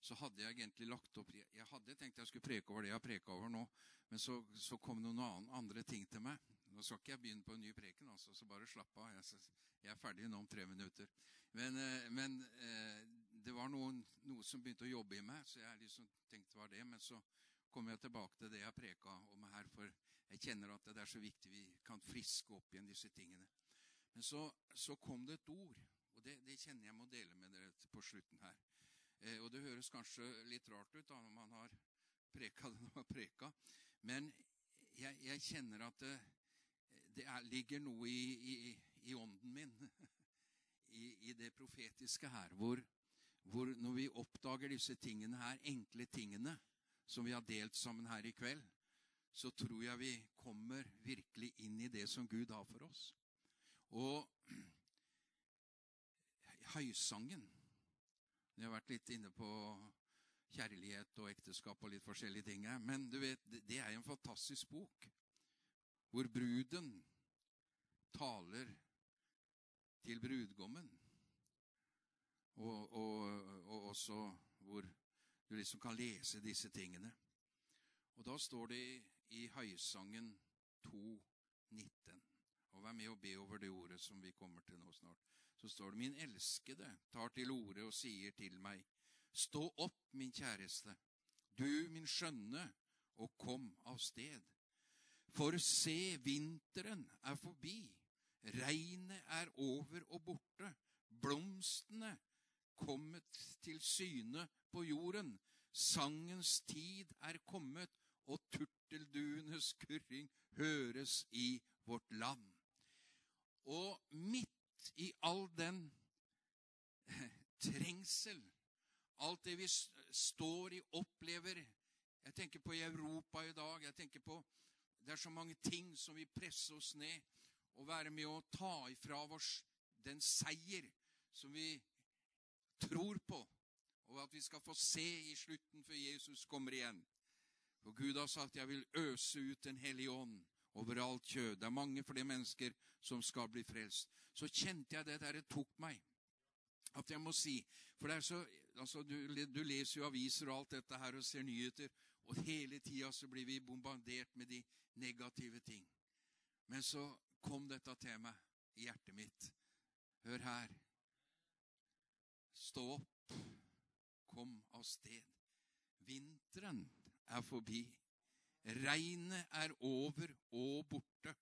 så hadde jeg egentlig lagt opp Jeg hadde tenkt jeg skulle preke over det jeg har preka over nå, men så, så kom noen andre ting til meg. Nå skal ikke jeg begynne på en ny preken, altså, så bare slapp av. Jeg, er ferdig nå om tre minutter. Men, eh, men det var noen, noe som begynte å jobbe i meg, så jeg liksom tenkte var det Men så kommer jeg tilbake til det jeg preka om her, for jeg kjenner at det er så viktig vi kan friske opp igjen disse tingene. Men så, så kom det et ord, og det, det, kjenner jeg må dele med dere på slutten her. Eh, og det høres kanskje litt rart ut da, når man har preka det man har preka, men jeg, jeg, kjenner at det, det er, ligger noe i, i, i ånden min, i, i, det profetiske her, hvor, hvor når vi oppdager disse tingene her, enkle tingene, som vi har delt sammen her i kveld, så tror jeg vi kommer virkelig inn i det som Gud har for oss. Og høysangen Jeg har vært litt inne på kjærlighet og ekteskap og litt forskjellige ting her. Men du vet, det er en fantastisk bok hvor bruden taler til brudgommen. Og, og, og også hvor du liksom kan lese disse tingene. Og da står det i Høysangen 2,19. Og vær med og be over det ordet som vi kommer til nå snart. Så står det Min elskede tar til orde og sier til meg, Stå opp, min kjæreste, du min skjønne, og kom av sted. For se, vinteren er forbi, regnet er over og borte, blomstene kommet til syne på jorden. Sangens tid er kommet, og turtelduenes kurring høres i vårt land. Og midt i all den trengsel, alt det vi står i, opplever Jeg tenker på Europa i dag. jeg tenker på Det er så mange ting som vil presse oss ned og være med å ta ifra oss den seier som vi tror på, og at vi skal få se i slutten før Jesus kommer igjen. For Gud har sagt 'Jeg vil øse ut Den hellige ånd over alt kjød'. Det er mange flere mennesker som skal bli frelst. Så kjente jeg det der det tok meg. At jeg må si For det er så altså, du, du, leser jo aviser og alt dette her og ser nyheter, og hele tida så blir vi bombardert med de negative ting. Men så kom dette til meg i hjertet mitt. Hør her. Stå opp, kom av sted. Vinteren er forbi. Regnet er over og borte.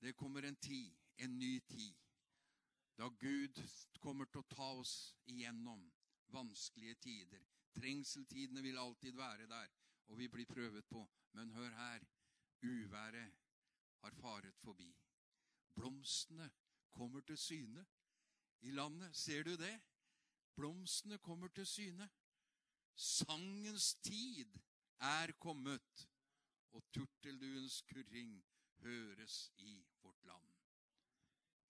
Det kommer en tid, en ny tid, da Gud kommer til å ta oss igjennom vanskelige tider. Trengseltidene vil alltid være der, og vi blir prøvet på. Men hør her, uværet har faret forbi. Blomstene kommer til syne i landet. Ser du det? Blomstene kommer til syne. Sangens tid er kommet, og turtelduens kurring høres i vårt land.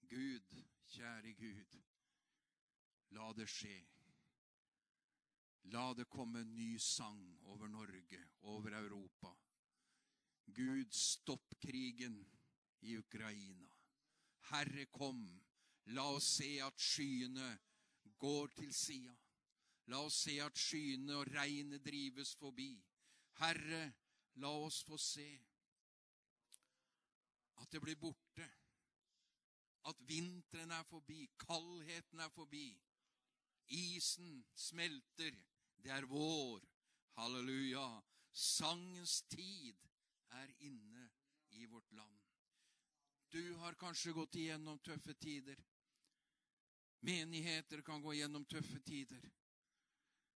Gud, kjære Gud, la det skje. La det komme en ny sang over Norge, over Europa. Gud, stopp krigen i Ukraina. Herre, kom. La oss se at skyene går til sida. La oss se at skyene og regnet drives forbi. Herre, la oss få se at det blir borte. At vinteren er forbi, kaldheten er forbi. Isen smelter. Det er vår. Halleluja. Sangens tid er inne i vårt land. Du har kanskje gått igjennom tøffe tider. Menigheter kan gå gjennom tøffe tider.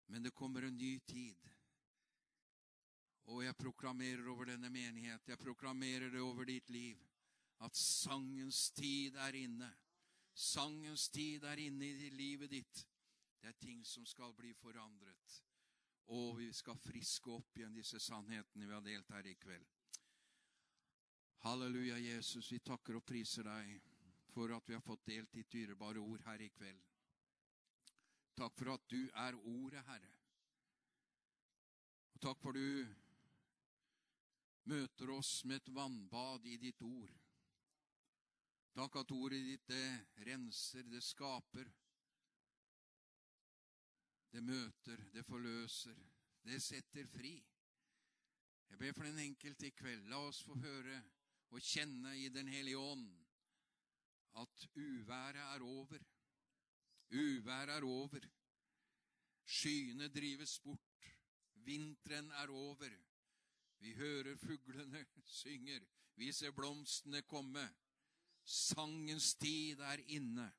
Men det kommer en ny tid. Og jeg proklamerer over denne menighet, jeg proklamerer det over ditt liv, at sangens tid er inne. Sangens tid er inne i livet ditt. Det er ting som skal bli forandret. Og vi skal friske opp igjen disse sannhetene vi har delt her i kveld. Halleluja, Jesus, vi takker og priser deg for at vi har fått delt ditt dyrebare ord her i kveld. Takk for at du er ordet, Herre. Og takk for du møter oss med et vannbad i ditt ord. Takk at ordet ditt det renser, det skaper. Det møter, det forløser, det setter fri. Jeg ber for den enkelte i kveld. La oss få høre og kjenne i Den hellige ånd at uværet er over. Uværet er over. Skyene drives bort. Vinteren er over. Vi hører fuglene synger. Vi ser blomstene komme. Sangens tid er inne.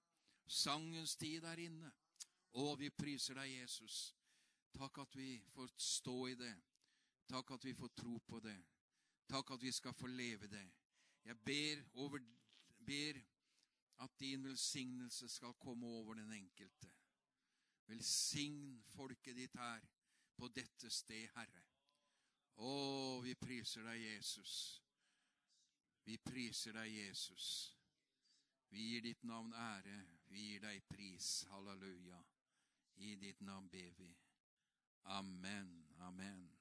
Sangens tid er inne. Og vi priser deg, Jesus. Takk at vi får stå i det. Takk at vi får tro på det. Takk at vi skal få leve det. Jeg ber, over, ber at din velsignelse skal komme over den enkelte. Velsign folket ditt her på dette sted, Herre. Å, vi priser deg, Jesus. Vi priser deg, Jesus. Vi gir ditt navn ære. Vi gir deg pris. Halleluja. I ditt navn ber vi. Amen. Amen.